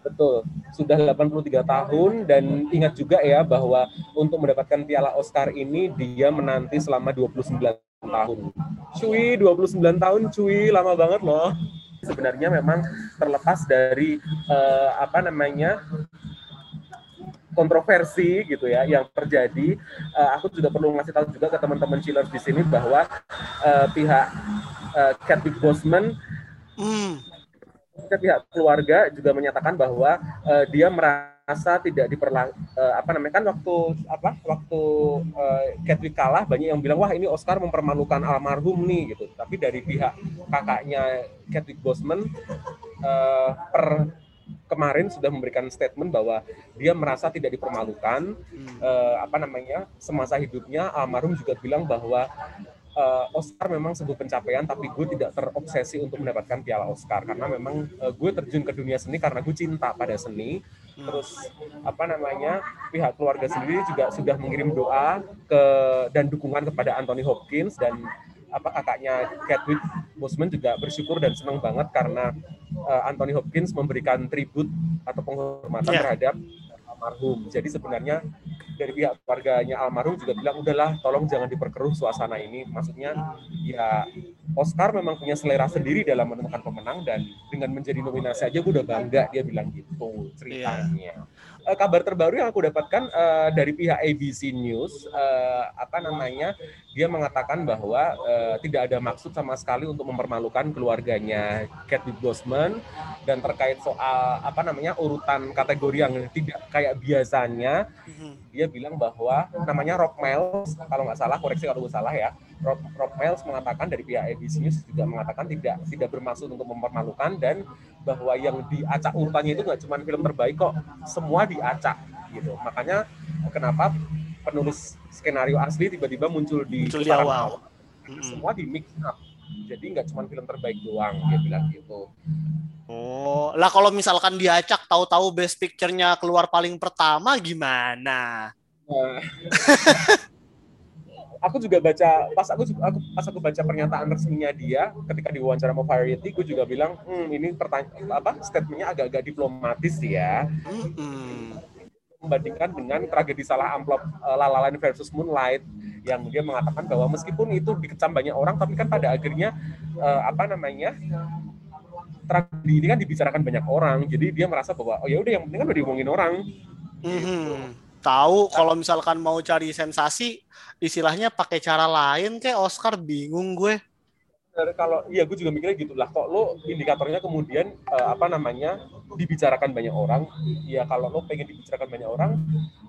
Betul, sudah 83 tahun dan ingat juga ya bahwa untuk mendapatkan piala Oscar ini dia menanti selama 29 tahun. Cuy, 29 tahun cuy, lama banget loh. Sebenarnya memang terlepas dari uh, apa namanya kontroversi gitu ya yang terjadi. Uh, aku juga perlu ngasih tahu juga ke teman-teman chillers di sini bahwa uh, pihak uh, Chadwick Boseman mm. pihak keluarga juga menyatakan bahwa uh, dia merasa tidak diperlang uh, apa namanya kan waktu apa waktu uh, Catwick kalah banyak yang bilang wah ini Oscar mempermalukan almarhum nih gitu tapi dari pihak kakaknya Catwick Boseman uh, per kemarin sudah memberikan statement bahwa dia merasa tidak dipermalukan hmm. uh, apa namanya semasa hidupnya almarhum juga bilang bahwa uh, Oscar memang sebuah pencapaian tapi gue tidak terobsesi untuk mendapatkan piala Oscar karena memang uh, gue terjun ke dunia seni karena gue cinta pada seni hmm. terus apa namanya pihak keluarga sendiri juga sudah mengirim doa ke dan dukungan kepada Anthony Hopkins dan apa kakaknya Chadwick Boseman juga bersyukur dan senang banget karena uh, Anthony Hopkins memberikan tribut atau penghormatan yeah. terhadap almarhum. Jadi sebenarnya dari pihak keluarganya almarhum juga bilang udahlah tolong jangan diperkeruh suasana ini. Maksudnya ya Oscar memang punya selera sendiri dalam menemukan pemenang dan dengan menjadi nominasi aja gue udah bangga dia bilang gitu ceritanya. Yeah. Uh, kabar terbaru yang aku dapatkan uh, dari pihak ABC News uh, apa namanya dia mengatakan bahwa uh, tidak ada maksud sama sekali untuk mempermalukan keluarganya Cathy Bosman dan terkait soal apa namanya urutan kategori yang tidak kayak biasanya mm-hmm. dia bilang bahwa namanya Rock Miles kalau nggak salah koreksi kalau gue salah ya Rock, Rock Miles mengatakan dari pihak ABC News juga mengatakan tidak tidak bermaksud untuk mempermalukan dan bahwa yang diacak urutannya itu nggak cuma film terbaik kok semua diacak gitu makanya kenapa penulis skenario asli tiba-tiba muncul di muncul di awal. Hmm. Semua di mix up. Jadi nggak cuma film terbaik doang dia bilang gitu. Oh, lah kalau misalkan diacak tahu-tahu best picture-nya keluar paling pertama gimana? Nah. aku juga baca pas aku aku pas aku baca pernyataan resminya dia ketika diwawancara sama Variety, aku juga bilang, hmm, ini pertanyaan apa statementnya agak-agak diplomatis ya. Hmm membandingkan dengan tragedi salah amplop uh, versus Moonlight yang dia mengatakan bahwa meskipun itu dikecam banyak orang tapi kan pada akhirnya uh, apa namanya tragedi ini kan dibicarakan banyak orang jadi dia merasa bahwa oh ya udah yang penting kan udah diomongin orang mm-hmm. Tahu kalau misalkan mau cari sensasi istilahnya pakai cara lain kayak Oscar? Bingung gue. Kalau iya gue juga mikirnya gitu lah. Kok lo indikatornya kemudian uh, apa namanya dibicarakan banyak orang? Ya kalau lo pengen dibicarakan banyak orang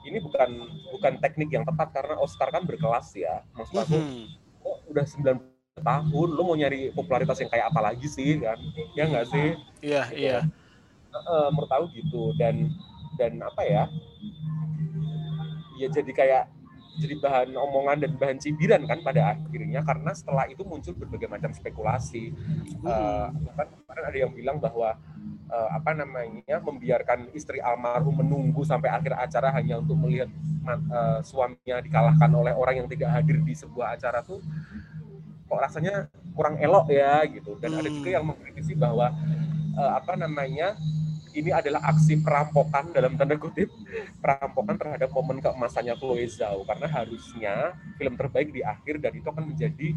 ini bukan bukan teknik yang tepat karena Oscar kan berkelas ya. Maksud aku mm -hmm. udah 9 tahun lo mau nyari popularitas yang kayak apa lagi sih kan? Ya nggak sih? Iya gitu. iya uh, menurut aku gitu. Dan dan apa ya ya jadi kayak jadi bahan omongan dan bahan cibiran kan pada akhirnya karena setelah itu muncul berbagai macam spekulasi hmm. uh, kan kemarin ada yang bilang bahwa uh, apa namanya membiarkan istri almarhum menunggu sampai akhir acara hanya untuk melihat uh, suaminya dikalahkan oleh orang yang tidak hadir di sebuah acara tuh kok rasanya kurang elok ya gitu dan hmm. ada juga yang mengkritisi bahwa uh, apa namanya ini adalah aksi perampokan dalam tanda kutip. Perampokan terhadap momen keemasannya Chloe Zhao. Karena harusnya film terbaik di akhir dan itu akan menjadi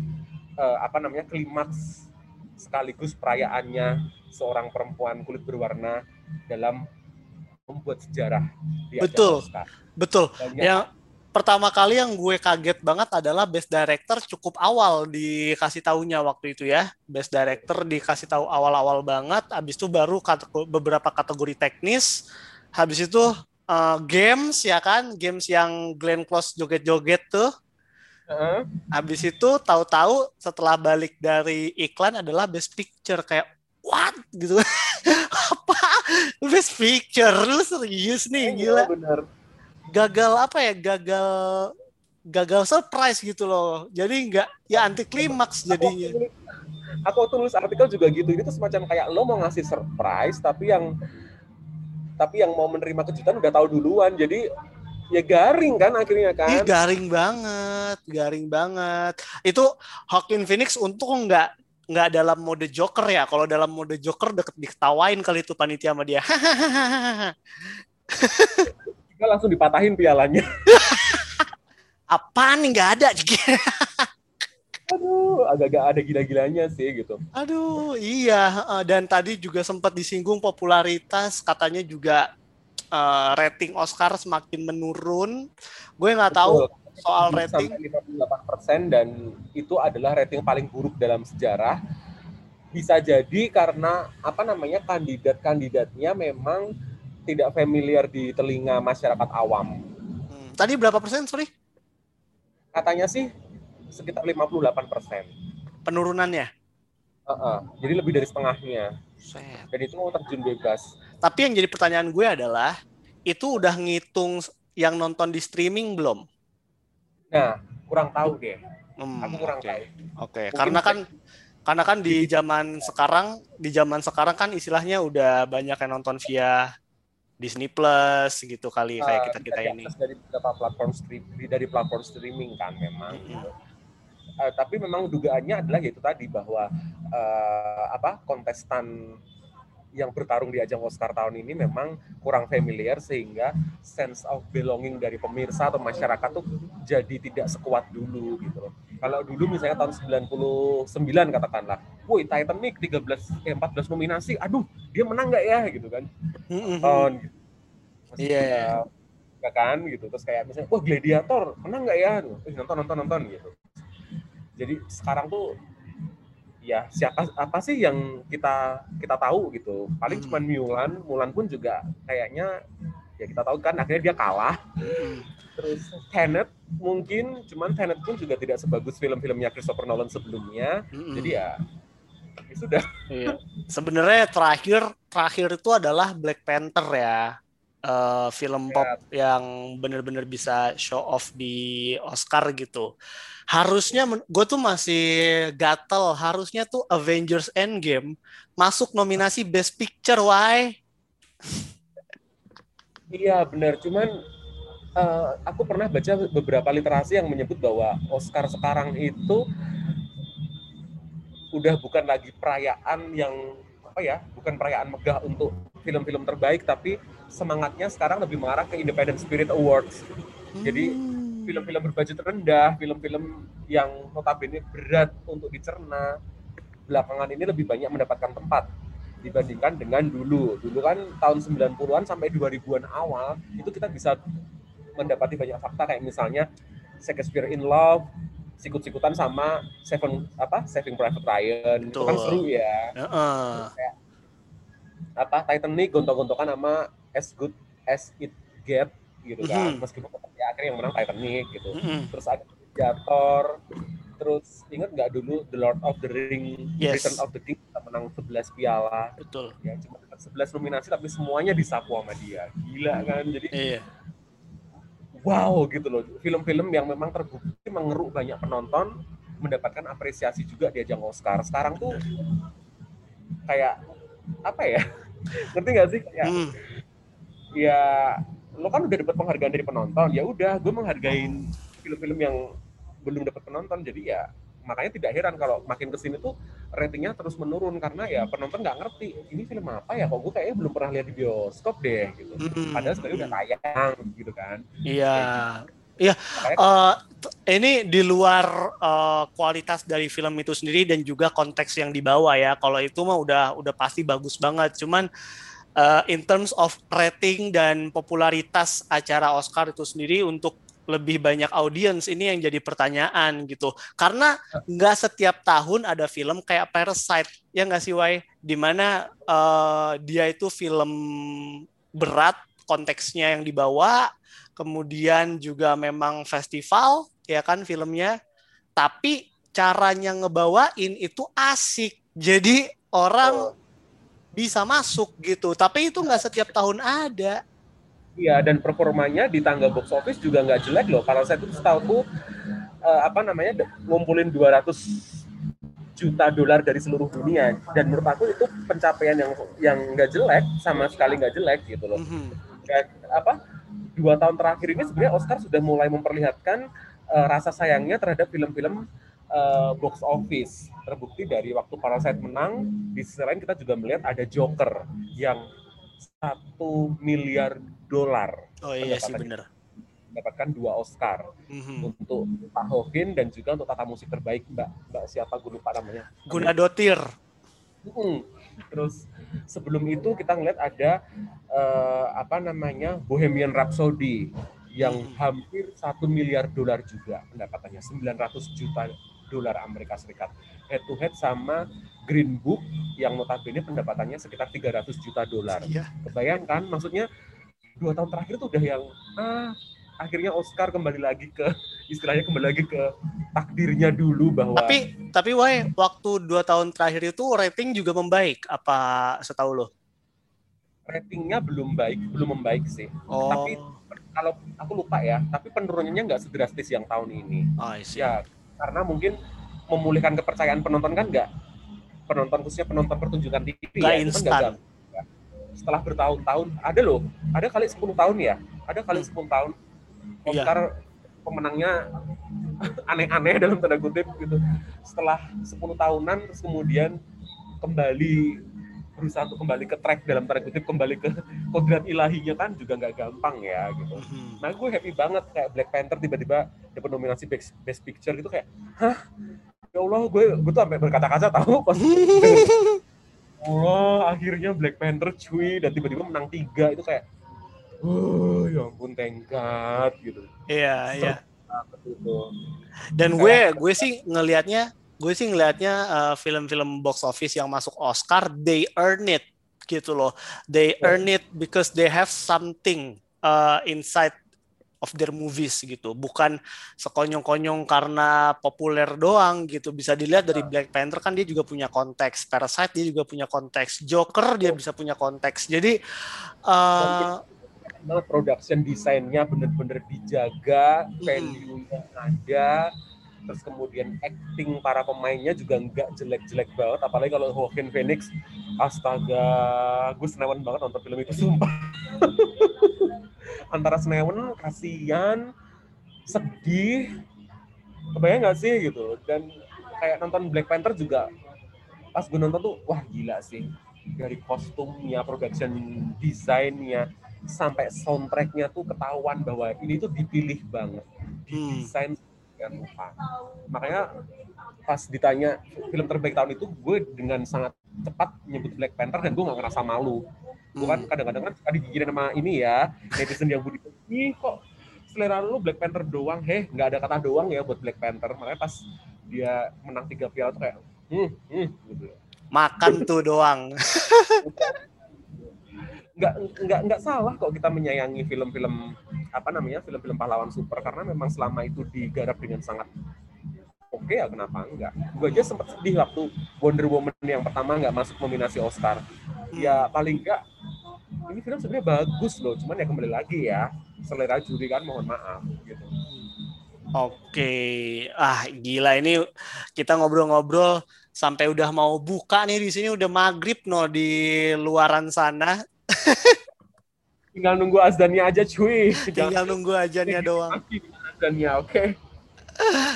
uh, apa namanya klimaks sekaligus perayaannya seorang perempuan kulit berwarna dalam membuat sejarah di betul. Oscar. betul. Yang pertama kali yang gue kaget banget adalah best director cukup awal dikasih tahunya waktu itu ya. Best director dikasih tahu awal-awal banget, habis itu baru kategori, beberapa kategori teknis, habis itu uh, games ya kan, games yang Glenn Close joget-joget tuh. Uh-huh. Habis itu tahu-tahu setelah balik dari iklan adalah best picture kayak what gitu. Apa? Best picture lu serius nih iya, gila. Bener gagal apa ya gagal gagal surprise gitu loh. Jadi nggak ya anti klimaks jadinya. aku waktu nulis artikel juga gitu. Ini tuh semacam kayak lo mau ngasih surprise tapi yang tapi yang mau menerima kejutan udah tahu duluan. Jadi ya garing kan akhirnya kan. Ih, garing banget garing banget. Itu Hawking Phoenix untung nggak nggak dalam mode Joker ya. Kalau dalam mode Joker deket diketawain kali itu panitia sama dia kita langsung dipatahin pialanya. Apa nih nggak ada? Aduh, agak-agak ada gila-gilanya sih gitu. Aduh, iya. Dan tadi juga sempat disinggung popularitas, katanya juga uh, rating Oscar semakin menurun. Gue nggak tahu soal rating. 58% dan itu adalah rating paling buruk dalam sejarah. Bisa jadi karena apa namanya kandidat-kandidatnya memang tidak familiar di telinga masyarakat awam. Hmm. Tadi berapa persen, sorry? Katanya sih sekitar 58 persen. Penurunannya? Uh -uh. Jadi lebih dari setengahnya. Set. Dan itu mau terjun bebas. Tapi yang jadi pertanyaan gue adalah, itu udah ngitung yang nonton di streaming belum? Nah, kurang tahu deh. Hmm, Aku kurang okay. tahu. Oke, okay. karena kan karena kan di zaman sekarang di zaman sekarang kan istilahnya udah banyak yang nonton via Disney Plus gitu kali uh, kayak kita kita ini dari beberapa platform streaming dari platform streaming kan memang mm -hmm. gitu. uh, tapi memang dugaannya adalah yaitu tadi bahwa uh, apa kontestan yang bertarung di ajang Oscar tahun ini memang kurang familiar sehingga sense of belonging dari pemirsa atau masyarakat tuh jadi tidak sekuat dulu gitu loh. Kalau dulu misalnya tahun 99 katakanlah, woi Titanic 13 eh, 14 nominasi, aduh dia menang nggak ya gitu kan. Tahun Iya. Yeah. Ya kan gitu. Terus kayak misalnya, wah Gladiator menang nggak ya? Eh, nonton nonton nonton gitu. Jadi sekarang tuh ya siapa apa sih yang kita kita tahu gitu paling hmm. cuma Mulan Mulan pun juga kayaknya ya kita tahu kan akhirnya dia kalah hmm. terus Tenet mungkin cuman Tenet pun juga tidak sebagus film-filmnya Christopher Nolan sebelumnya hmm. jadi ya, ya sudah iya. sebenarnya terakhir terakhir itu adalah Black Panther ya uh, film pop yeah. yang benar-benar bisa show off di Oscar gitu harusnya gue tuh masih gatel. Harusnya tuh Avengers Endgame masuk nominasi Best Picture why? Iya benar cuman uh, aku pernah baca beberapa literasi yang menyebut bahwa Oscar sekarang itu udah bukan lagi perayaan yang apa ya bukan perayaan megah untuk film-film terbaik tapi semangatnya sekarang lebih mengarah ke Independent Spirit Awards. Jadi hmm film-film berbudget rendah, film-film yang notabene berat untuk dicerna, belakangan ini lebih banyak mendapatkan tempat dibandingkan dengan dulu. Dulu kan tahun 90-an sampai 2000-an awal itu kita bisa mendapati banyak fakta kayak misalnya Shakespeare in Love, sikut-sikutan sama Seven apa Saving Private Ryan Betul. itu kan seru ya. Uh-uh. Kayak, apa Titanic gontok-gontokan sama As Good as It Get gitu kan. Mm-hmm. Meskipun ya akhirnya yang menang Titanic gitu. Mm-hmm. Terus ada Gladiator, terus ingat nggak dulu The Lord of the Ring, yes. Return of the King kita menang 11 piala. Betul. Ya cuma 11 nominasi tapi semuanya disapu sama dia. Gila kan. Jadi iya. Wow gitu loh. Film-film yang memang terbukti mengeruk banyak penonton mendapatkan apresiasi juga di ajang Oscar. Sekarang tuh kayak apa ya? Ngerti gak sih? Kayak, hmm. Ya lo kan udah dapat penghargaan dari penonton. Ya udah gue menghargain film-film yang belum dapat penonton. Jadi ya makanya tidak heran kalau makin ke sini tuh ratingnya terus menurun. Karena ya penonton nggak ngerti ini film apa ya? Kok gue kayaknya belum pernah lihat di bioskop deh gitu. Hmm. padahal sebenarnya udah tayang gitu kan. Iya. Iya, uh, ini di luar uh, kualitas dari film itu sendiri dan juga konteks yang dibawa ya. Kalau itu mah udah udah pasti bagus banget. Cuman uh, in terms of rating dan popularitas acara Oscar itu sendiri untuk lebih banyak audiens ini yang jadi pertanyaan gitu. Karena nggak setiap tahun ada film kayak Parasite ya nggak sih Wai? Di mana uh, dia itu film berat konteksnya yang dibawa kemudian juga memang festival ya kan filmnya. Tapi caranya ngebawain itu asik. Jadi orang oh. Bisa masuk gitu tapi itu nggak setiap tahun ada Iya, dan performanya di tangga box office juga nggak jelek loh. Kalau saya itu setahu uh, apa namanya ngumpulin 200 juta dolar dari seluruh dunia dan menurut aku itu pencapaian yang yang nggak jelek sama sekali nggak jelek gitu loh. Mm-hmm. Dan, apa dua tahun terakhir ini sebenarnya Oscar sudah mulai memperlihatkan uh, rasa sayangnya terhadap film-film uh, box office. Terbukti dari waktu Parasite menang, di sisi lain kita juga melihat ada Joker yang satu miliar dolar. Oh iya sih benar. Mendapatkan dua Oscar mm-hmm. untuk Pak Hovin dan juga untuk tata musik terbaik Mbak Mbak siapa gue lupa namanya. Guna Dotir. Hmm. Terus sebelum itu kita ngeliat ada uh, apa namanya Bohemian Rhapsody yang hmm. hampir satu miliar dolar juga pendapatannya 900 juta dolar Amerika Serikat head to head sama Green Book yang notabene pendapatannya sekitar 300 juta dolar. Iya. Kebayang kan? Maksudnya dua tahun terakhir itu udah yang ah akhirnya Oscar kembali lagi ke istilahnya kembali lagi ke takdirnya dulu bahwa tapi tapi why waktu dua tahun terakhir itu rating juga membaik apa setahu lo ratingnya belum baik belum membaik sih oh. tapi kalau aku lupa ya tapi penurunannya nggak sedrastis yang tahun ini oh, ya karena mungkin memulihkan kepercayaan penonton kan nggak penonton khususnya penonton pertunjukan TV gak ya, instan. Kan setelah bertahun-tahun ada loh ada kali 10 tahun ya ada kali hmm. 10 tahun iya. Oscar iya. pemenangnya aneh-aneh dalam tanda kutip gitu setelah 10 tahunan terus kemudian kembali berusaha untuk kembali ke track dalam tanda kutip kembali ke kodrat ilahinya kan juga nggak gampang ya gitu. Hmm. Nah gue happy banget kayak Black Panther tiba-tiba dapat nominasi Best, Best Picture gitu kayak, hah ya Allah gue gue tuh sampai berkata-kata tahu pas Allah akhirnya Black Panther cuy dan tiba-tiba menang tiga itu kayak oh ya ampun tengkat gitu iya so, iya dan gue gue sih ngelihatnya gue sih ngelihatnya uh, film-film box office yang masuk Oscar they earn it gitu loh. They earn it because they have something uh, inside of their movies gitu. Bukan sekonyong-konyong karena populer doang gitu. Bisa dilihat dari Black Panther kan dia juga punya konteks Parasite dia juga punya konteks Joker dia bisa punya konteks. Jadi uh, production desainnya bener-bener dijaga value-nya ada terus kemudian acting para pemainnya juga nggak jelek-jelek banget apalagi kalau Joaquin Phoenix astaga gue senewan banget nonton film itu sumpah. Antara senewan kasihan sedih kebayang nggak sih gitu. Dan kayak nonton Black Panther juga pas gue nonton tuh wah gila sih. Dari kostumnya production desainnya sampai soundtracknya tuh ketahuan bahwa ini tuh dipilih banget desain hmm. Lupa makanya pas ditanya film terbaik tahun itu gue dengan sangat cepat nyebut Black Panther dan gue nggak ngerasa malu. Bukan hmm. kadang-kadang kan suka digigirin sama ini ya netizen yang budi ih kok selera lu Black Panther doang? Heh nggak ada kata doang ya buat Black Panther. Makanya pas dia menang tiga piala tuh kayak hmm, hmm gitu. Makan tuh doang nggak nggak nggak salah kok kita menyayangi film-film apa namanya film-film pahlawan super karena memang selama itu digarap dengan sangat oke okay ya kenapa enggak? Gue aja sempat sedih waktu Wonder Woman yang pertama nggak masuk nominasi Oscar. Ya paling enggak ini film sebenarnya bagus loh cuman ya kembali lagi ya selera juri kan mohon maaf gitu. Oke, ah gila ini kita ngobrol-ngobrol sampai udah mau buka nih di sini udah maghrib no di luaran sana. Tinggal nunggu azannya aja cuy. Tinggal nunggu azannya doang. Azannya, oke. Okay.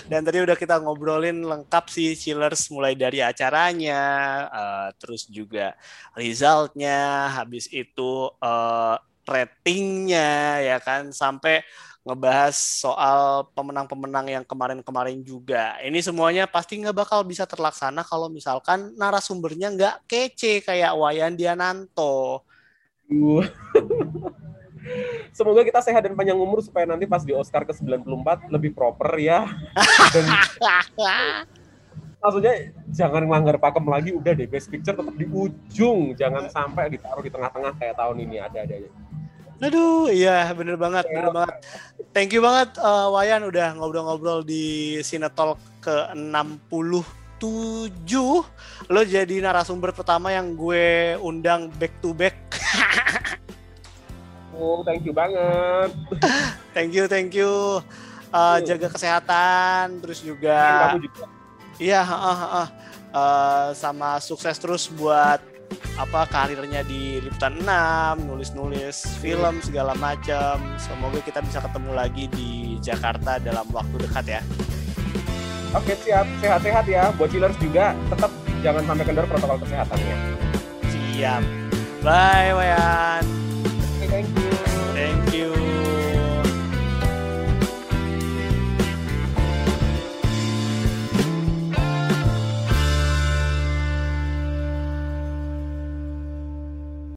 Dan tadi udah kita ngobrolin lengkap sih Chillers mulai dari acaranya, uh, terus juga resultnya, habis itu uh, ratingnya ya kan, sampai ngebahas soal pemenang-pemenang yang kemarin-kemarin juga. Ini semuanya pasti nggak bakal bisa terlaksana kalau misalkan narasumbernya nggak kece kayak Wayan Diananto. Semoga kita sehat dan panjang umur supaya nanti pas di Oscar ke 94 lebih proper ya. Dan, maksudnya jangan melanggar pakem lagi udah deh best picture tetap di ujung jangan sampai ditaruh di tengah-tengah kayak tahun ini ada ada Aduh, iya bener banget, bener bener banget. Thank you banget uh, Wayan udah ngobrol-ngobrol di sinetol ke 60 Tujuh, lo jadi narasumber pertama yang gue undang back to back. oh, thank you banget. thank you, thank you. Uh, jaga kesehatan terus juga. Iya, uh, uh, uh, uh, sama sukses terus buat apa karirnya di liputan 6, nulis-nulis film segala macam. Semoga kita bisa ketemu lagi di Jakarta dalam waktu dekat ya. Oke siap, sehat-sehat ya. Buat chillers juga tetap jangan sampai kendor protokol kesehatannya. Siap. Bye Wayan. Thank you. Thank you.